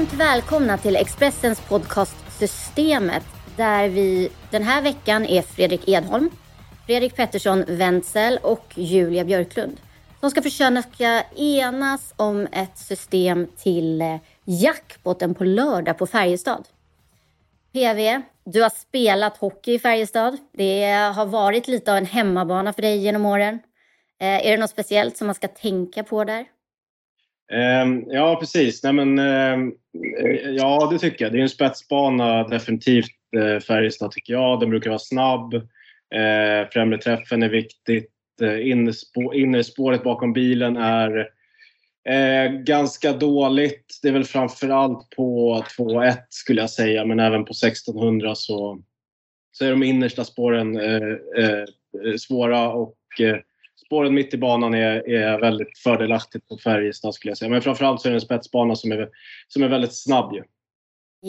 Varmt välkomna till Expressens podcast Systemet där vi den här veckan är Fredrik Edholm, Fredrik Pettersson Wenzel och Julia Björklund som ska försöka enas om ett system till eh, jackpotten på lördag på Färjestad. PV, du har spelat hockey i Färjestad. Det har varit lite av en hemmabana för dig genom åren. Eh, är det något speciellt som man ska tänka på där? Ehm, ja, precis. Nej, men, ehm, ja, det tycker jag. Det är en spetsbana definitivt, eh, Färjestad, tycker jag. Den brukar vara snabb. Eh, främre träffen är viktigt. Eh, innerspåret bakom bilen är ganska dåligt. Det är väl framförallt på 2.1 skulle jag säga, men även på 1600 så, så är de innersta spåren svåra och spåren mitt i banan är, är väldigt fördelaktigt på Färjestad skulle jag säga. Men framförallt så är det en spetsbana som är, som är väldigt snabb ju.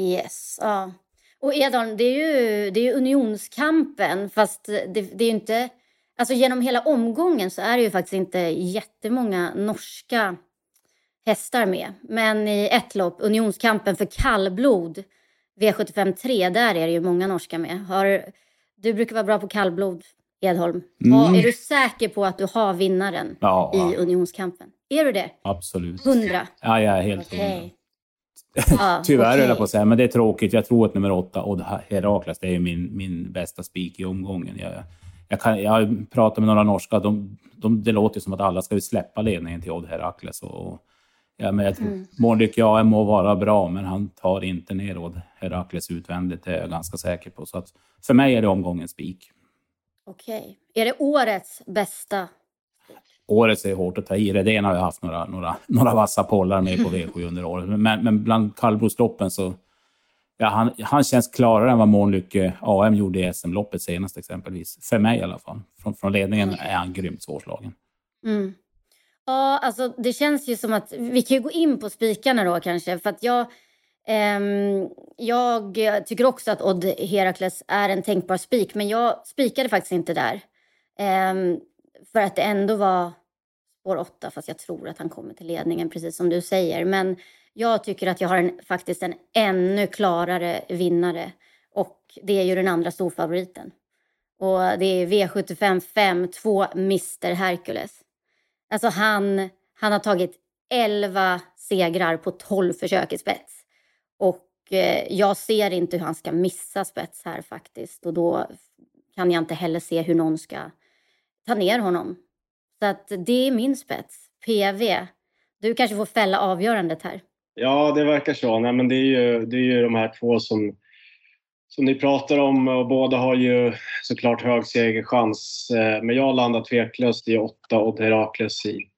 Yes, ja. Och Edholm, det är ju, det är ju unionskampen fast det, det är ju inte... Alltså genom hela omgången så är det ju faktiskt inte jättemånga norska hästar med. Men i ett lopp, unionskampen för kallblod, V75 3, där är det ju många norska med. Har, du brukar vara bra på kallblod. Edholm. Mm. är du säker på att du har vinnaren ja, i unionskampen? Är du det? Absolut. Hundra? Ja, jag är helt okay. hundra. Ah, Tyvärr okay. jag på att säga, men det är tråkigt. Jag tror att nummer åtta, Odd Herakles, det är min, min bästa spik i omgången. Jag, jag, kan, jag pratar med några norska, de, de, det låter som att alla ska släppa ledningen till Odd Herakles. Och, ja, men jag tror, mm. Månlyck ja, må vara bra, men han tar inte ner Odd Herakles utvändigt, det är jag ganska säker på. Så att, för mig är det omgångens spik. Okej. Är det årets bästa? Årets är hårt att ta i. Redén har ju haft några, några, några vassa pollar med på V7 under året. Men, men bland kallblodsloppen så... Ja, han, han känns klarare än vad Månlycke AM gjorde i SM-loppet senast exempelvis. För mig i alla fall. Från, från ledningen mm. är han grymt svårslagen. Mm. Ja, alltså det känns ju som att... Vi kan ju gå in på spikarna då kanske. För att jag Ehm, jag tycker också att Odd Herakles är en tänkbar spik, men jag spikade faktiskt inte där. Ehm, för att det ändå var spår 8, fast jag tror att han kommer till ledningen, precis som du säger. Men jag tycker att jag har en, faktiskt en ännu klarare vinnare och det är ju den andra storfavoriten. Och det är V75 5, 2 Mr Hercules. Alltså han, han har tagit 11 segrar på 12 försök i spets. Och eh, jag ser inte hur han ska missa spets här faktiskt. Och då kan jag inte heller se hur någon ska ta ner honom. Så att det är min spets. PV. Du kanske får fälla avgörandet här. Ja, det verkar så. Nej, men det, är ju, det är ju de här två som, som ni pratar om och båda har ju såklart hög segerchans. Eh, men jag landar tveklöst i åtta och Herakles i,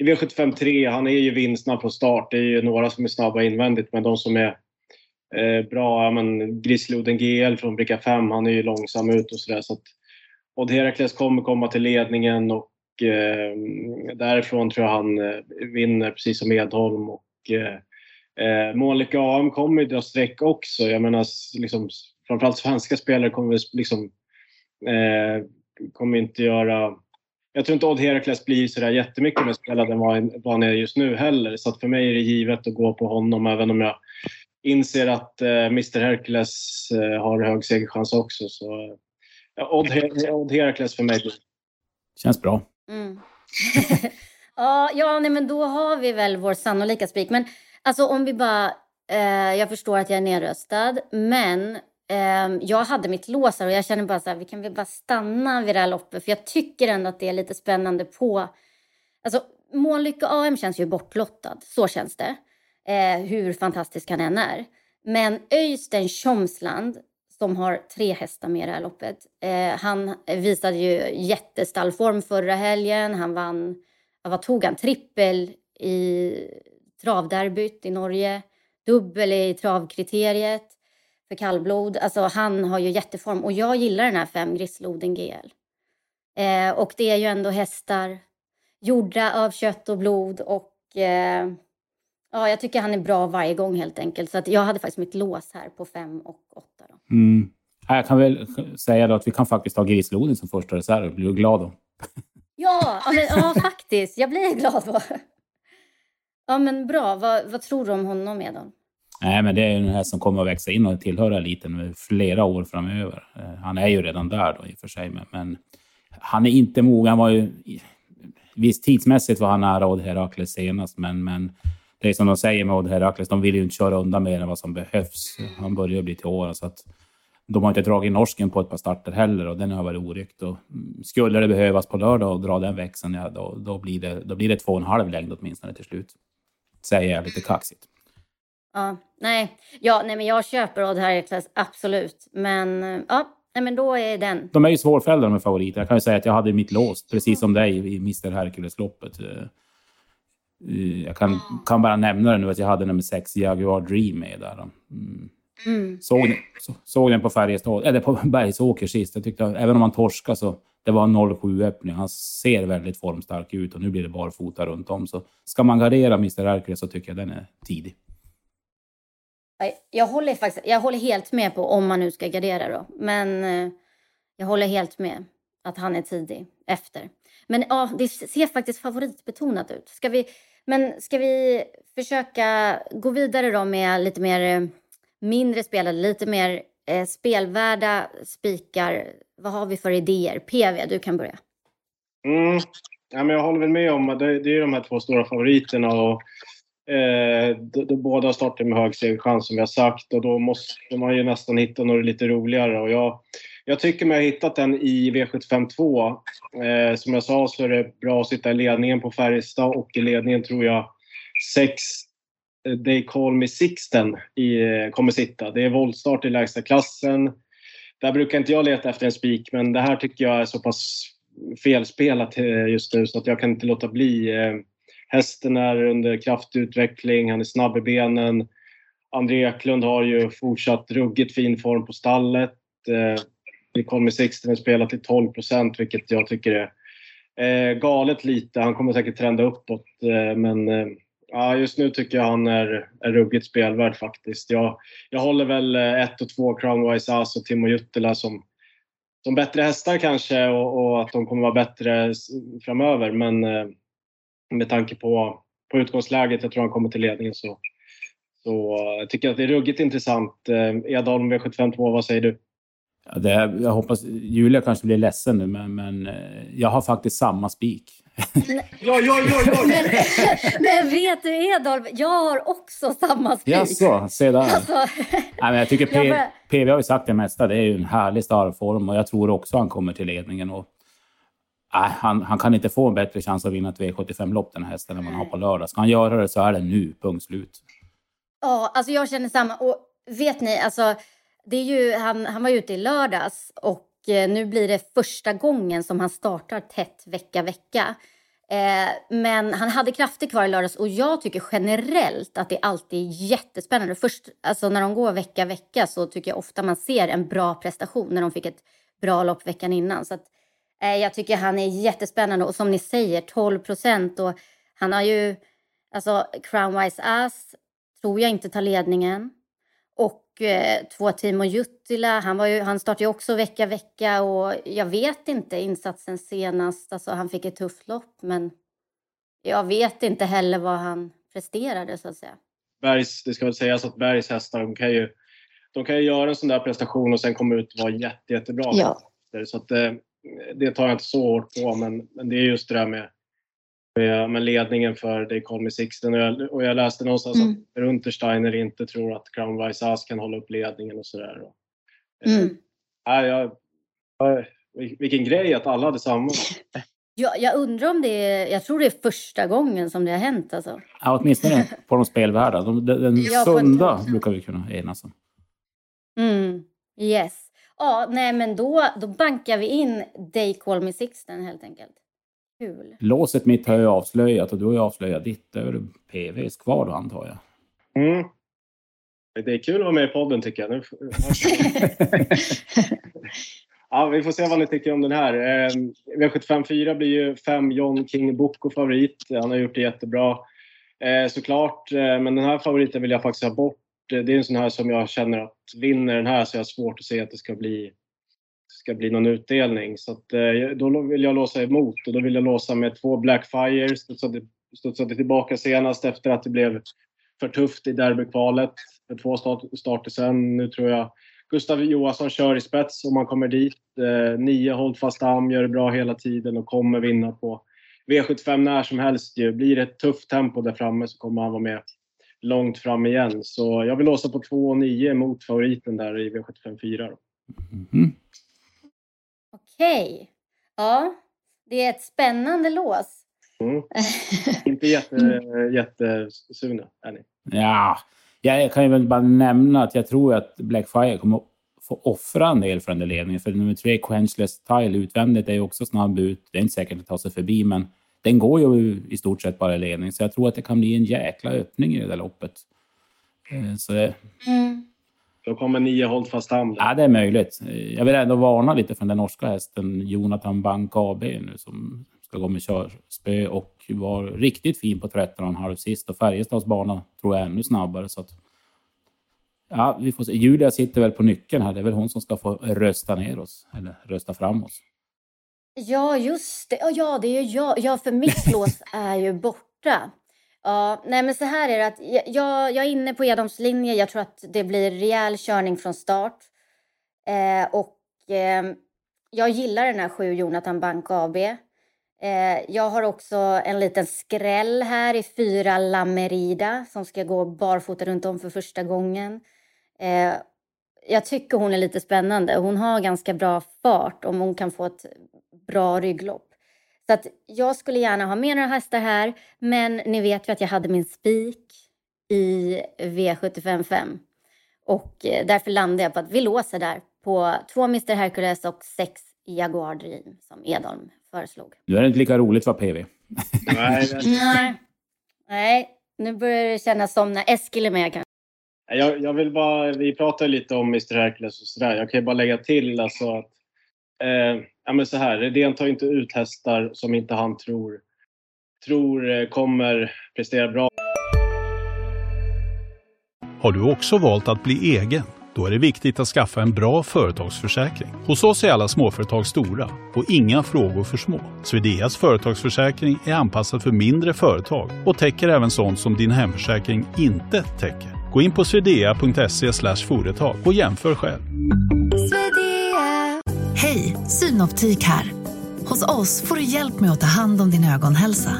i V75 3, han är ju vinstsnabb på start. Det är ju några som är snabba invändigt, men de som är eh, bra, ja men Grisloden GL från bricka 5, han är ju långsam ut och sådär. Så att Odd Herakles kommer komma till ledningen och eh, därifrån tror jag han eh, vinner precis som Edholm. Och, eh, eh Monica Månlycke AM kommer ju dra streck också. Jag menar, liksom, framförallt svenska spelare kommer liksom, eh, kommer inte göra jag tror inte Odd Herakles blir sådär jättemycket mer spelad än vad, han är just nu heller. Så för mig är det givet att gå på honom även om jag inser att eh, Mr Hercules eh, har hög segerchans också. Så ja, Odd, Her Odd Herakles för mig. Känns bra. Mm. ja, ja nej, men då har vi väl vår sannolika spik. Men alltså om vi bara... Eh, jag förstår att jag är nedröstad, men Ehm, jag hade mitt lås här och jag känner bara så här, vi kan väl bara stanna vid det här loppet för jag tycker ändå att det är lite spännande på... Alltså, Månlycke AM känns ju bortlottad, så känns det. Eh, hur fantastisk han än är. Men Öystein Tjomsland, som har tre hästar med i det här loppet, eh, han visade ju jättestallform förra helgen. Han vann, vad tog han, trippel i travderbyt i Norge. Dubbel i travkriteriet för kallblod. Alltså han har ju jätteform och jag gillar den här fem Grissloden GL. Eh, och det är ju ändå hästar gjorda av kött och blod och eh, ja, jag tycker han är bra varje gång helt enkelt. Så att jag hade faktiskt mitt lås här på fem och åtta. Då. Mm. Jag kan väl säga då att vi kan faktiskt ha Grisloden som första reserv. Blir du glad då? Ja, men, ja faktiskt. Jag blir glad då. Ja, men bra. Vad, vad tror du om honom, Edon? Nej, men det är en häst som kommer att växa in och tillhöra eliten flera år framöver. Eh, han är ju redan där då i och för sig, men, men han är inte mogen. Han var ju... Visst, tidsmässigt var han nära Odd Herakles senast, men, men det är som de säger med Odd Herakles, de vill ju inte köra undan mer än vad som behövs. Han börjar bli till åren, så att de har inte dragit norsken på ett par starter heller och den har varit oryckt. Och skulle det behövas på lördag och dra den växeln, ja, då, då, blir det, då blir det två och en halv längd åtminstone till slut. Säger jag lite kaxigt. Ja, nej. Ja, nej men jag köper Odd Herakles, absolut. Men ja, nej, men då är den. De är ju svårfällda de är favoriter. Jag kan ju säga att jag hade mitt lås, precis som dig i Mr Hercules-loppet. Eh, eh, jag kan, kan bara nämna det nu att jag hade nummer sex Jaguar Dream med där. Mm. Mm. Såg, så, såg den på Färjestad, eller på Bergsåker sist. Jag tyckte, även om han torskade så det var en 0-7 öppning. Han ser väldigt formstark ut och nu blir det barfota runt om. Så ska man gardera Mr Hercules så tycker jag den är tidig. Jag håller, faktiskt, jag håller helt med på om man nu ska gardera då. Men eh, jag håller helt med att han är tidig efter. Men ja, det ser faktiskt favoritbetonat ut. Ska vi, men ska vi försöka gå vidare då med lite mer eh, mindre spelare, lite mer eh, spelvärda spikar. Vad har vi för idéer? PV, du kan börja. Mm. Ja, men jag håller väl med om att det, det är de här två stora favoriterna. Och, eh, de, de båda startar med hög segerchans som vi har sagt och då måste man ju nästan hitta något lite roligare. Och jag, jag tycker mig ha hittat den i V752. Eh, som jag sa så är det bra att sitta i ledningen på Färjestad och i ledningen tror jag sex They Call Me Sixten i, eh, kommer sitta. Det är voltstart i lägsta klassen. Där brukar inte jag leta efter en spik, men det här tycker jag är så pass felspelat eh, just nu så att jag kan inte låta bli. Eh, Hästen är under kraftig utveckling, han är snabb i benen. André Eklund har ju fortsatt ruggigt fin form på stallet. Eh, Det kommer Sixten spelat till 12 procent, vilket jag tycker är eh, galet lite. Han kommer säkert trenda uppåt, eh, men Ja, just nu tycker jag han är, är ruggigt spelvärd faktiskt. Jag, jag håller väl 1 och 2 Crownwise As och Timo Juttila som, som bättre hästar kanske och, och, att de kommer vara bättre framöver. Men med tanke på, på utgångsläget, jag tror han kommer till ledningen så, så jag tycker att det är ruggigt intressant. Eh, Edholm V752, vad säger du? Ja, det, jag hoppas Julia kanske blir ledsen nu, men, men eh, jag har faktiskt samma spik. ja, ja, ja, ja. Men, men vet du Edolf, jag har också samma spik. Jaså, se där. Alltså, Nej, men jag tycker P. PV har ju sagt det mesta. Det är ju en härlig startform och jag tror också han kommer till ledningen. Och, han, han kan inte få en bättre chans att vinna ett V75-lopp den här hästen än man har på lördag. Ska han göra det så är det nu, punkt slut. Ja, alltså jag känner samma. Och vet ni, alltså det är ju, han, han var ute i lördags och eh, nu blir det första gången som han startar tätt vecka, vecka. Eh, men han hade krafter kvar i lördags och jag tycker generellt att det alltid är jättespännande. Först alltså när de går vecka, vecka så tycker jag ofta man ser en bra prestation när de fick ett bra lopp veckan innan. Så att, eh, jag tycker han är jättespännande och som ni säger 12 procent och han har ju, alltså Crownwise Ass tror jag inte tar ledningen. Och eh, två Timo Juttila, han, var ju, han startade ju också vecka vecka och jag vet inte insatsen senast. Alltså han fick ett tufft lopp men jag vet inte heller vad han presterade så att säga. Bergs, det ska väl sägas att Bergs hästar, de kan ju, de kan ju göra en sån där prestation och sen komma ut och vara jätte, jättebra. Ja. Så att det, tar jag inte så hårt på men, men det är just det där med med ledningen för They Call Me Sixten. Och jag, och jag läste någonstans mm. att Untersteiner inte tror att Crown Vice kan hålla upp ledningen och sådär. Eh, mm. Äh, jag, vilken grej att alla hade samma. Ja, jag undrar om det är, jag tror det är första gången som det har hänt alltså. Ja, åtminstone på de spelvärda. Den, den ja, sunda brukar vi kunna enas om. Mm, yes. Ja, nej men då, då bankar vi in They Call Me Sixten helt enkelt. Kul. Låset mitt har jag avslöjat och du har ju avslöjat ditt. Det är väl PVs kvar då antar jag? Mm. Det är kul att vara med i podden tycker jag. ja, vi får se vad ni tycker om den här. Eh, V754 blir ju fem John King Boko favorit. Han har gjort det jättebra. Eh, såklart, eh, men den här favoriten vill jag faktiskt ha bort. Eh, det är en sån här som jag känner att vinner den här så jag har svårt att se att det ska bli, ska bli någon utdelning. Så att, eh, då vill jag låsa emot och då vill jag låsa med två Blackfire. Studsade, studsade tillbaka senast efter att det blev för tufft i derbykvalet för två start, starter sen. Nu tror jag Gustav Johansson kör i spets om man kommer dit. Eh, nio hållfast arm, gör det bra hela tiden och kommer vinna på V75 när som helst. Ju. Blir det ett tufft tempo där framme så kommer han vara med långt fram igen. Så jag vill låsa på 2 och 9 mot favoriten där i V75 4. Mm. Okej. Okay. Ja, det är ett spännande lås. Mm. Inte jätte, jättesugna är ni? Ja, jag kan ju väl bara nämna att jag tror att Blackfire kommer att få offra en del för den där ledningen. För nummer tre, Quenchless Tile, utvändigt är ju också snabb ut. Det är inte säkert att ta sig förbi, men den går ju i stort sett bara i ledning. Så jag tror att det kan bli en jäkla öppning i det där loppet. Eh, så det... Mm. Då kommer nio Holdfast Hand. Ja, det är möjligt. Jag vill ändå varna lite för den norska hästen Jonathan Bank AB nu som ska gå med körspö och var riktigt fin på 13,5 sist. Och Färjestads bana tror jag är ännu snabbare. Så att, ja, vi får se. Julia sitter väl på nyckeln här. Det är väl hon som ska få rösta ner oss, eller rösta fram oss. Ja, just det. Ja, det är ju jag. Ja, för mitt lås är ju borta. Ja, nej men så här är det att jag, jag är inne på Edholms linje. Jag tror att det blir rejäl körning från start. Eh, och eh, jag gillar den här sju Jonathan Bank AB. Eh, jag har också en liten skräll här i fyra Lamerida som ska gå barfota runt om för första gången. Jag tycker hon är lite spännande. Hon har ganska bra fart om hon kan få ett bra rygglopp. Så att jag skulle gärna ha med några hästar här, men ni vet ju att jag hade min spik i V755. Och eh, därför landade jag på att vi låser där på två Mr Hercules och sex Jaguar Dream som Edholm föreslog. Nu är det inte lika roligt för PV. Nej, Nej. Nej, nu börjar det kännas som när Eskil är med kanske. Jag, jag vill bara, vi pratade lite om Mr Hercules och sådär. Jag kan ju bara lägga till alltså att eh, ja, men så här, Redén tar inte ut hästar som inte han tror, tror eh, kommer prestera bra. Har du också valt att bli egen? Då är det viktigt att skaffa en bra företagsförsäkring. Hos oss är alla småföretag stora och inga frågor för små. Swedeas företagsförsäkring är anpassad för mindre företag och täcker även sånt som din hemförsäkring inte täcker. Gå in på swedea.se företag och jämför själv. Hej, Synoptik här. Hos oss får du hjälp med att ta hand om din ögonhälsa.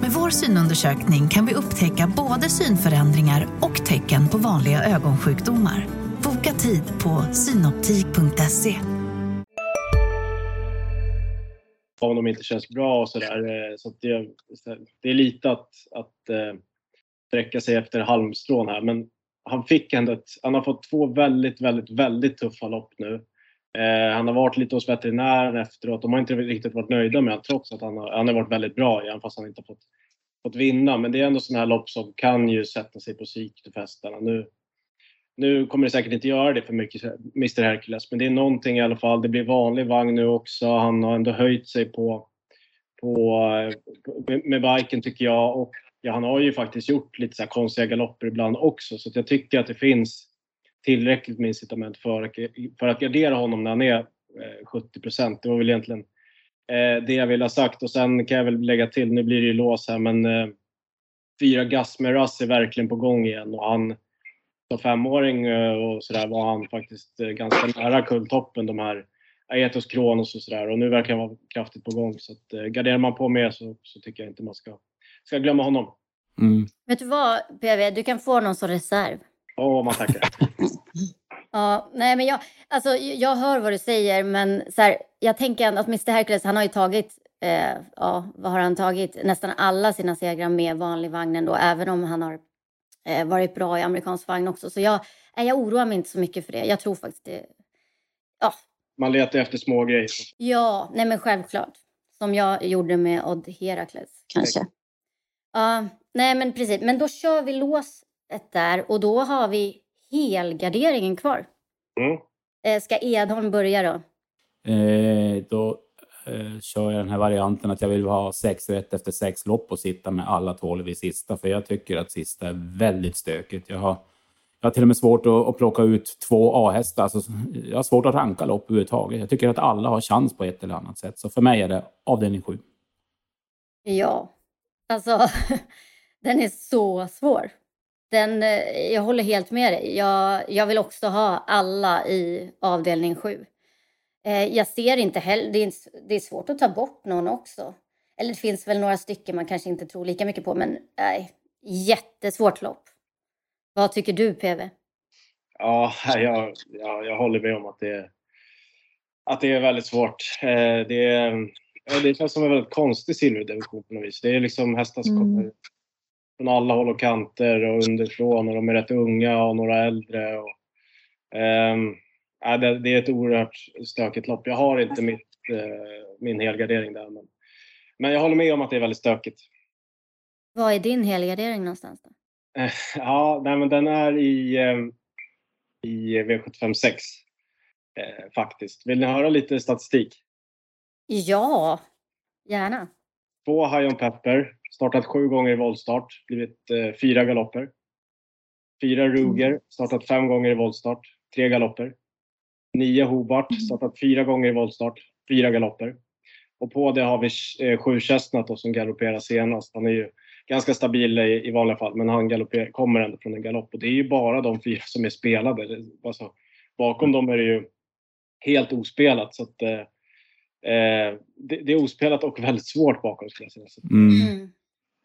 Med vår synundersökning kan vi upptäcka både synförändringar och tecken på vanliga ögonsjukdomar. Boka tid på synoptik.se. Om de inte känns bra och sådär. Eh, så det, det är lite att, att äh, sträcka sig efter halmstrån här. Men han fick ändå ett, han har fått två väldigt, väldigt, väldigt tuffa lopp nu. Eh, han har varit lite hos veterinären efteråt. De har inte riktigt varit nöjda med honom trots att han har, han har varit väldigt bra även fast han inte har fått, fått vinna. Men det är ändå sådana här lopp som kan ju sätta sig på psyket för hästarna. Nu, nu kommer det säkert inte göra det för mycket, Mr Hercules, men det är någonting i alla fall. Det blir vanlig vagn nu också. Han har ändå höjt sig på, på, eh, med biken tycker jag. Och ja, han har ju faktiskt gjort lite så konstiga galopper ibland också. Så jag tycker att det finns tillräckligt med incitament för, för att gardera honom när han är eh, 70 procent. Det var väl egentligen eh, det jag ville ha sagt. Och sen kan jag väl lägga till, nu blir det ju lås här, men eh, fyra Gas med Russ är verkligen på gång igen. Och han, som femåring eh, och sådär var han faktiskt eh, ganska nära kulltoppen de här Aetos Kronos och sådär och nu verkar han vara kraftigt på gång. Så att, eh, garderar man på mer så, så tycker jag inte man ska, ska glömma honom. Mm. Vet du vad PV, du kan få någon som reserv. Åh, man tackar. ja, nej men jag, alltså, jag hör vad du säger men så här, jag tänker att Mr Hercules han har ju tagit eh, ja, vad har han tagit? Nästan alla sina segrar med vanlig vagn ändå, även om han har eh, varit bra i amerikansk vagn också. Så jag, eh, jag oroar mig inte så mycket för det. Jag tror faktiskt det. Ja. Man letar efter små grejer. Ja, nej men självklart. som jag gjorde med Odd Herakles kanske. Ja, nej men precis. Men då kör vi låset där och då har vi helgarderingen kvar. Mm. Eh, ska Edholm börja då? Eh, då eh, kör jag den här varianten att jag vill ha sex rätt efter sex lopp och sitta med alla tolv i sista. För jag tycker att sista är väldigt stökigt. Jag har, jag har till och med svårt att, att plocka ut två A-hästar. Alltså, jag har svårt att ranka lopp överhuvudtaget. Jag tycker att alla har chans på ett eller annat sätt. Så för mig är det avdelning sju. Ja, alltså den är så svår. Den, eh, jag håller helt med dig. Jag, jag vill också ha alla i avdelning 7. Eh, jag ser inte heller, det är, det är svårt att ta bort någon också. Eller det finns väl några stycken man kanske inte tror lika mycket på, men nej, jättesvårt lopp. Vad tycker du PV? Ja, jag, jag, jag håller med om att det, att det är väldigt svårt. Eh, det, det känns som en väldigt konstig silverdivision på något vis. Det är liksom hästar som mm. kommer från alla håll och kanter och underifrån och de är rätt unga och några äldre. Och, um, ja, det, det, är ett oerhört stökigt lopp. Jag har inte mitt, uh, min helgardering där. Men, men jag håller med om att det är väldigt stökigt. Var är din helgardering någonstans då? Uh, ja, nej, men den är i, um, i V75 6. Uh, faktiskt. Vill ni höra lite statistik? Ja, gärna. Två High on Pepper, startat sju gånger i voltstart, blivit eh, fyra galopper. Fyra Ruger, mm. startat fem gånger i voltstart, tre galopper. Nio Hobart, mm. startat fyra gånger i voltstart, fyra galopper. Och på det har vi eh, sju Chestnut som galopperar senast. Han är ju ganska stabil i, i vanliga fall, men han kommer ändå från en galopp. Och det är ju bara de fyra som är spelade. Alltså, bakom dem är det ju helt ospelat. Så att, eh, eh det, det, är ospelat och väldigt svårt bakom skulle jag säga. Mm. mm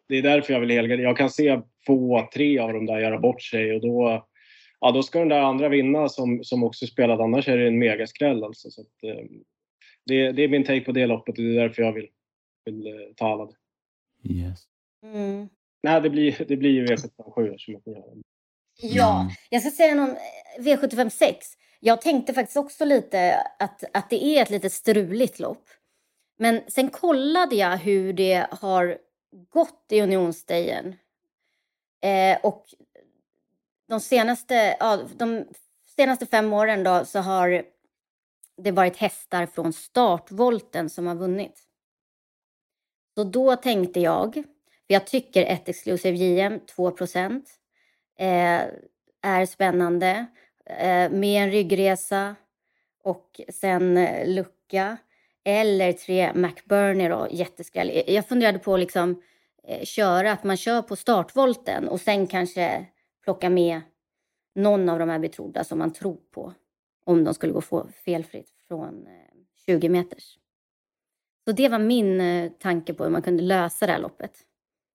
det är därför jag vill helgardera. Jag kan se två, tre av dem där göra bort sig och då, ja, då ska den där andra vinna som, som också spelade. Annars är det en megaskräll alltså. Så att, eh, det, det, är min take på det loppet och det är därför jag vill, vill eh, ta alla. Yes. Mm. Nej, det blir, det blir ju V757 som har. Ja, mm. jag ska säga någon V75 6. Jag tänkte faktiskt också lite att, att det är ett lite struligt lopp. Men sen kollade jag hur det har gått i Unionsdejen. Eh, och de senaste, ja, de senaste fem åren då, så har det varit hästar från startvolten som har vunnit. Så då tänkte jag, för jag tycker ett exklusiv JM, 2 eh, är spännande. Eh, med en ryggresa och sen eh, lucka. Eller tre McBurney då, jätteskräll. Jag funderade på liksom eh, köra, att man kör på startvolten och sen kanske plocka med någon av de här betrodda som man tror på. Om de skulle gå felfritt från 20 meters. Så det var min tanke på hur man kunde lösa det här loppet.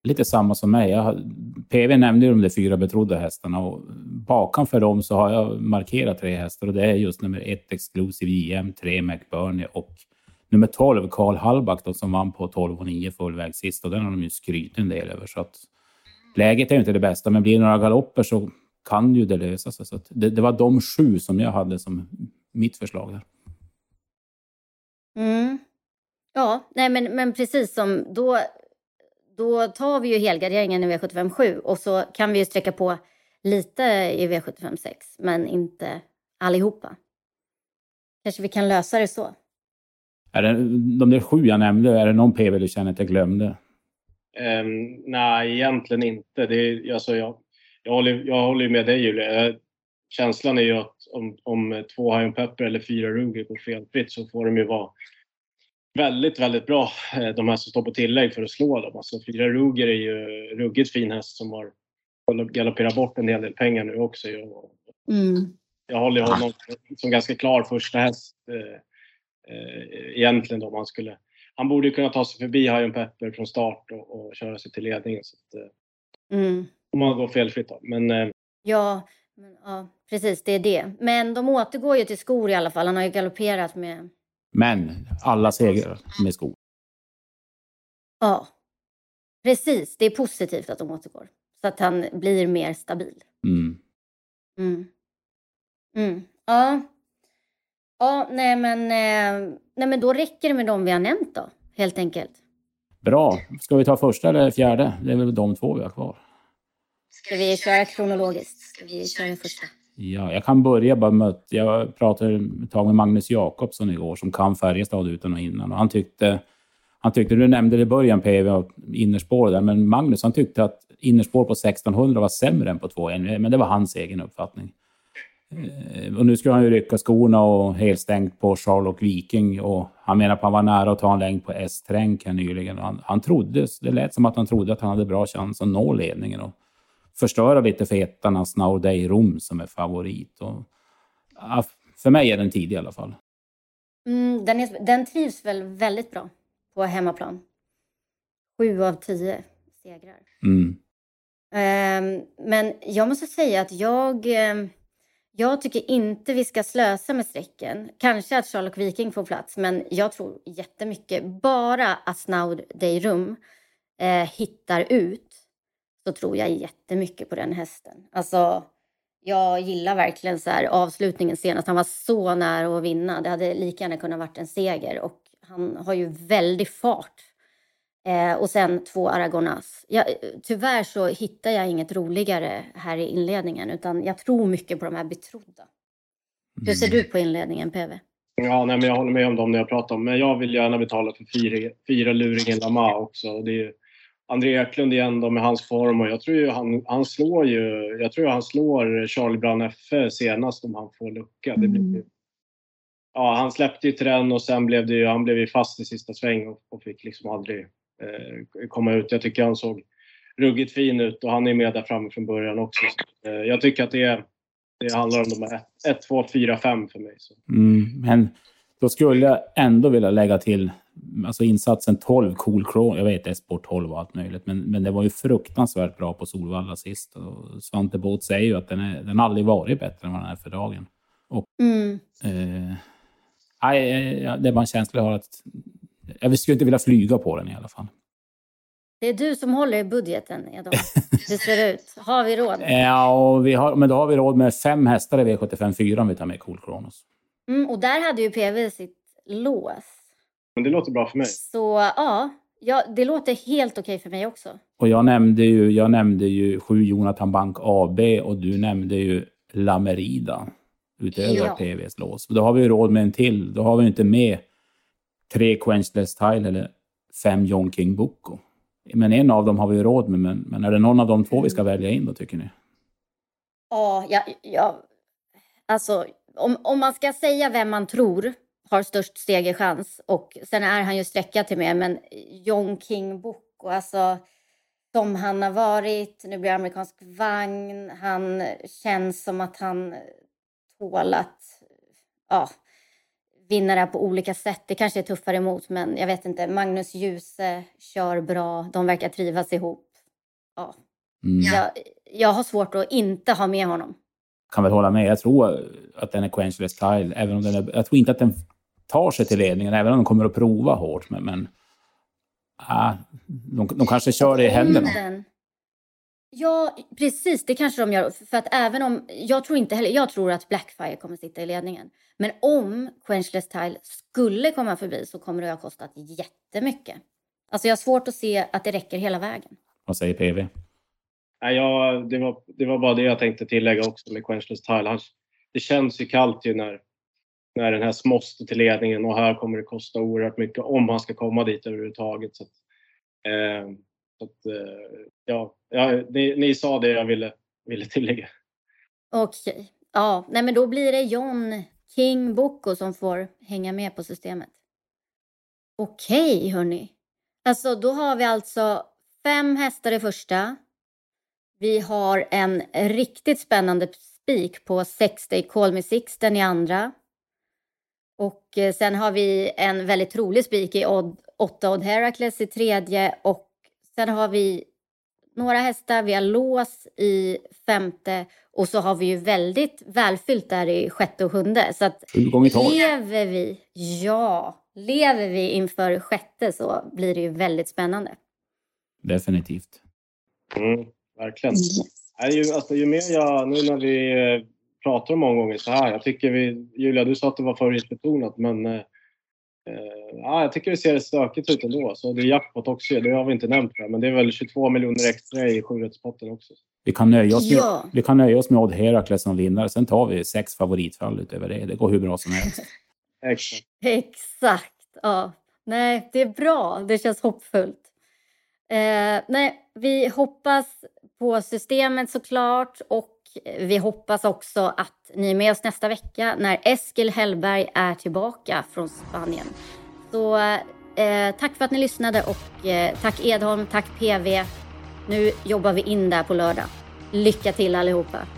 Lite samma som mig. Jag, PV nämnde ju de där fyra betrodda hästarna och bakom för dem så har jag markerat tre hästar och det är just nummer ett Exclusive JM, tre McBurney och nummer 12, Karl Hallback, då, som vann på 12 och 9 fullväg sist. Och den har de ju skrytit en del över. Så att läget är ju inte det bästa, men blir det några galopper så kan ju det lösa sig. Så det, det, var de sju som jag hade som mitt förslag. Där. Mm. Ja, nej men, men precis som då, då tar vi ju helgarderingen i V75 7 och så kan vi ju sträcka på lite i V75 6, men inte allihopa. Kanske vi kan lösa det så. Är det, de där sju jag nämnde, är det någon PV du känner att jag glömde? Um, nej, egentligen inte. Det är, alltså, jag, jag, håller, jag håller med dig Julia. Känslan är ju att om, om två High Pepper eller fyra Ruger går felfritt så får de ju vara väldigt, väldigt bra, eh, de här som står på tillägg för att slå dem. Alltså fyra Ruger är ju ruggigt fin häst som har galopperat bort en hel del pengar nu också. Mm. Jag håller honom som ganska klar första häst. Eh, eh, egentligen då om han skulle... Han borde kunna ta sig förbi Hajon Pepper från start och, och, köra sig till ledningen. Så att, eh, mm. Om han går felfritt då. Men, eh, ja, men, ja, precis det är det. Men de återgår ju till skor i alla fall. Han har ju galopperat med... Men alla segrar med skor. Ja, precis. Det är positivt att de återgår. Så att han blir mer stabil. Mm. Mm. Mm. Ja, Ja, nej men, eh, nej men då räcker det med de vi har nämnt då, helt enkelt. Bra. Ska vi ta första eller fjärde? Det är väl de två vi har kvar. Ska vi köra kronologiskt? Ska vi köra första? Ja, jag kan börja bara med att jag pratade ett tag med Magnus Jakobsson igår som kan Färjestad utan och innan. Och han tyckte, han tyckte, du nämnde det i början PV innerspår där, men Magnus han tyckte att innerspår på 1600 var sämre än på 2.1, men det var hans egen uppfattning. Eh, och nu skulle han ju rycka skorna och helstängt på Charlotte Viking och han menar på att han var nära att ta en längd på S-tränk här nyligen. Han, han trodde, det lät som att han trodde att han hade bra chans att nå ledningen och förstöra lite för ettarnas Now Day Rom som är favorit. Och, ja, för mig är den tidig i alla fall. Mm, den, är, den trivs väl väldigt bra på hemmaplan. Sju av tio segrar. Mm. Um, men jag måste säga att jag... Um, jag tycker inte vi ska slösa med strecken. Kanske att Charlotte Viking får plats, men jag tror jättemycket. Bara att Snaud Deirum eh, hittar ut så tror jag jättemycket på den hästen. Alltså, jag gillar verkligen så här, avslutningen senast. Han var så nära att vinna. Det hade lika gärna kunnat varit en seger. Och han har ju väldig fart. Eh, och sen två Aragonas. Jag, tyvärr så hittar jag inget roligare här i inledningen. Utan jag tror mycket på de här betrodda. Hur ser du på inledningen, PV? Ja, nej, men jag håller med om dem när jag pratar om. Men jag vill gärna betala för fyra, fyra luringen Lama också. Det är André Eklund igen då med hans form och jag tror ju han, han slår ju, jag tror han slår Charlie Brown F senast om han får lucka. Det blir, mm. ja, han släppte ju den och sen blev det ju, han blev ju fast i sista sväng och, och fick liksom aldrig eh, komma ut. Jag tycker han såg ruggigt fin ut och han är med där framme från början också. Så, eh, jag tycker att det, det handlar om de här 1, 2, 4, 5 för mig. Så. Mm, men då skulle jag ändå vilja lägga till alltså insatsen 12 cool chrome. Jag vet det är sport 12 och allt möjligt, men, men det var ju fruktansvärt bra på Solvalla sist. Och Svante Båth säger ju att den, är, den aldrig varit bättre än vad den är för dagen. Och, mm. eh, nej, det är bara en känsla jag har att jag skulle inte vilja flyga på den i alla fall. Det är du som håller i budgeten, Edon. Det ser ut. Har vi råd? Ja, och vi har, men då har vi råd med fem hästar i V75 4 om vi tar med Cool Kronos. Mm, och där hade ju PV sitt lås. Men det låter bra för mig. Så ja, ja det låter helt okej för mig också. Och jag nämnde ju, jag nämnde ju sju Jonathan Bank AB och du nämnde ju Lamerida utöver ja. TVs lås. Då har vi ju råd med en till. Då har vi inte med tre Quenchless Tile eller fem John King Boko. Men en av dem har vi ju råd med. Men, men är det någon av de två vi ska välja in då, tycker ni? Ja, ja, ja. alltså om, om man ska säga vem man tror har störst segerchans och sen är han ju sträcka till med, men John King Boko, alltså som han har varit, nu blir det amerikansk vagn, han känns som att han tål att ja, vinna det här på olika sätt. Det kanske är tuffare emot, men jag vet inte. Magnus Djuse kör bra, de verkar trivas ihop. Ja. Mm. Jag, jag har svårt att inte ha med honom kan väl hålla med. Jag tror att den är quenchless style. Även om den är, jag tror inte att den tar sig till ledningen, även om de kommer att prova hårt. Men, men äh, de, de kanske kör det i händerna. Ja, precis. Det kanske de gör. För att även om, jag tror inte heller, jag tror att Blackfire kommer sitta i ledningen. Men om Quenchless Tile skulle komma förbi så kommer det att ha kostat jättemycket. Alltså jag har svårt att se att det räcker hela vägen. Vad säger PV? Nej, ja, det, var, det var bara det jag tänkte tillägga också med Quenchless Tile. det känns ju kallt ju när, när den här måste till ledningen och här kommer det kosta oerhört mycket om han ska komma dit överhuvudtaget. Så att, eh, så att, eh, ja, ja ni, ni, sa det jag ville, ville tillägga. Okej. Okay. Ja, nej men då blir det John King Boko som får hänga med på systemet. Okej, okay, hörni. Alltså, då har vi alltså fem hästar i första, vi har en riktigt spännande spik på 60 Call Me Sixten i andra. Och eh, sen har vi en väldigt trolig spik i odd, 8 Odd Heracles i tredje och sen har vi några hästar, vi har lås i femte och så har vi ju väldigt välfyllt där i sjätte och sjunde. Så att lever vi, ja, lever vi inför sjätte så blir det ju väldigt spännande. Definitivt. Mm verkligen. Yes. alltså, ju mer jag, nu när vi eh, pratar om omgången så här, jag tycker vi, Julia du sa att det var favoritbetonat men eh, eh ja, jag tycker det ser stökigt ut ändå. Så det är jackpot också, det har vi inte nämnt. Här, men det är väl 22 miljoner extra i sjurättspotten också. Vi kan nöja oss med, ja. vi kan nöja oss med Odd Herakles som vinnare. Sen tar vi sex favoritfall utöver det. Det går hur bra som helst. Exakt. Exakt. Ja. Nej, det är bra. Det känns hoppfullt. Eh, nej, vi hoppas på systemet såklart och eh, vi hoppas också att ni är med oss nästa vecka när Eskil Hellberg är tillbaka från Spanien. Så eh, tack för att ni lyssnade och eh, tack Edholm, tack PV. Nu jobbar vi in där på lördag. Lycka till allihopa!